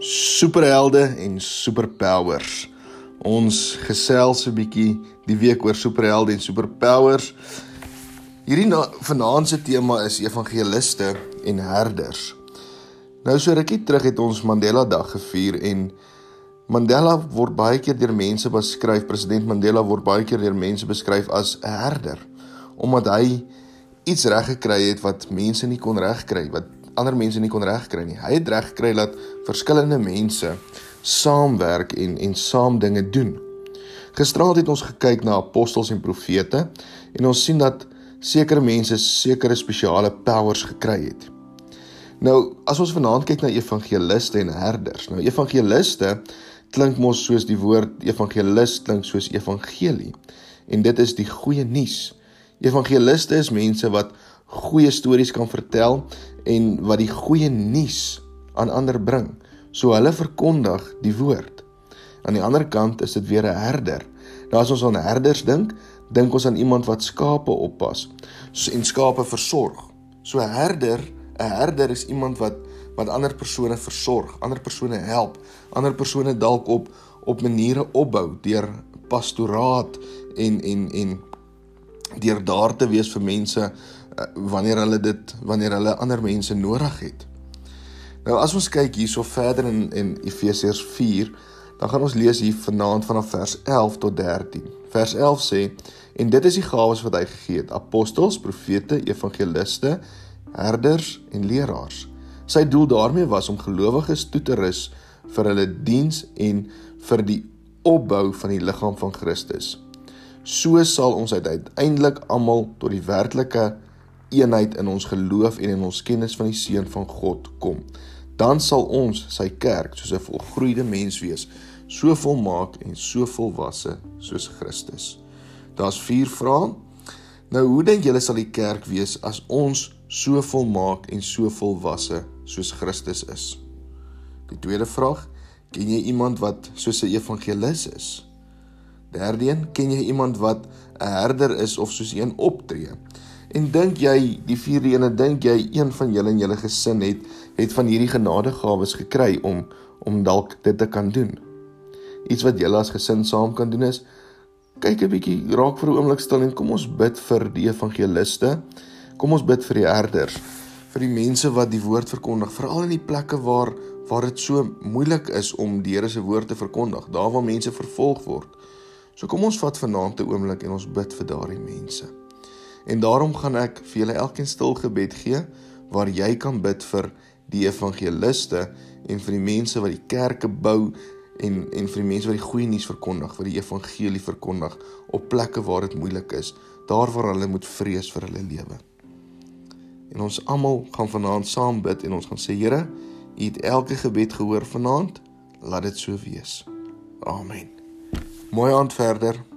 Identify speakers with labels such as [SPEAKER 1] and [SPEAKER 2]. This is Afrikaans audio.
[SPEAKER 1] superhelde en superpowers. Ons gesels 'n bietjie die week oor superhelde en superpowers. Hierdie vanaand se tema is evangeliste en herders. Nou so rukkie terug het ons Mandela Dag gevier en Mandela word baie keer deur mense beskryf, president Mandela word baie keer deur mense beskryf as 'n herder omdat hy iets reg gekry het wat mense nie kon regkry wat ander mense nie kon regkry nie. Hy het reg gekry dat verskillende mense saamwerk en en saam dinge doen. Gisteraand het ons gekyk na apostels en profete en ons sien dat sekere mense sekere spesiale powers gekry het. Nou, as ons vanaand kyk na evangeliste en herders. Nou evangeliste klink mos soos die woord evangelis klink soos evangelie. En dit is die goeie nuus. Evangeliste is mense wat goeie stories kan vertel en wat die goeie nuus aan ander bring. So hulle verkondig die woord. Aan die ander kant is dit weer 'n herder. Nou as ons aan herders dink, dink ons aan iemand wat skape oppas en skape versorg. So 'n herder, 'n herder is iemand wat wat ander persone versorg, ander persone help, ander persone dalk op op maniere opbou deur pastoraat en en en deur daar te wees vir mense wanneer hulle dit wanneer hulle ander mense nodig het. Nou as ons kyk hierso verder in in Efesiërs 4, dan gaan ons lees hier vanaand vanaf vers 11 tot 13. Vers 11 sê en dit is die gawes wat hy gegee het: apostels, profete, evangeliste, herders en leraars. Sy doel daarmee was om gelowiges toe te rus vir hulle diens en vir die opbou van die liggaam van Christus. So sal ons uiteindelik almal tot die werklike eenheid in ons geloof en in ons kennis van die seun van God kom. Dan sal ons sy kerk soos 'n volgroeide mens wees, so volmaak en so volwasse soos Christus. Daar's 4 vrae. Nou, hoe dink julle sal die kerk wees as ons so volmaak en so volwasse soos Christus is? Die tweede vraag, ken jy iemand wat soos 'n evangelis is? Derde een, ken jy iemand wat 'n herder is of soos een optree? En dink jy die vierde ene dink jy een van julle in julle gesin het het van hierdie genadegawes gekry om om dalk dit te kan doen. Iets wat julle as gesin saam kan doen is kyk 'n bietjie raak vir 'n oomblik stil en kom ons bid vir die evangeliste. Kom ons bid vir die herders, vir die mense wat die woord verkondig, veral in die plekke waar waar dit so moeilik is om die Here se woord te verkondig, daar waar mense vervolg word. So kom ons vat vanaand 'n oomblik en ons bid vir daardie mense. En daarom gaan ek vir julle elkeen stil gebed gee waar jy kan bid vir die evangeliste en vir die mense wat die kerke bou en en vir die mense wat die goeie nuus verkondig, wat die evangelie verkondig op plekke waar dit moeilik is, daar waar hulle moet vrees vir hulle lewe. En ons almal gaan vanaand saam bid en ons gaan sê Here, U het elke gebed gehoor vanaand, laat dit so wees. Amen. Mooi aand verder.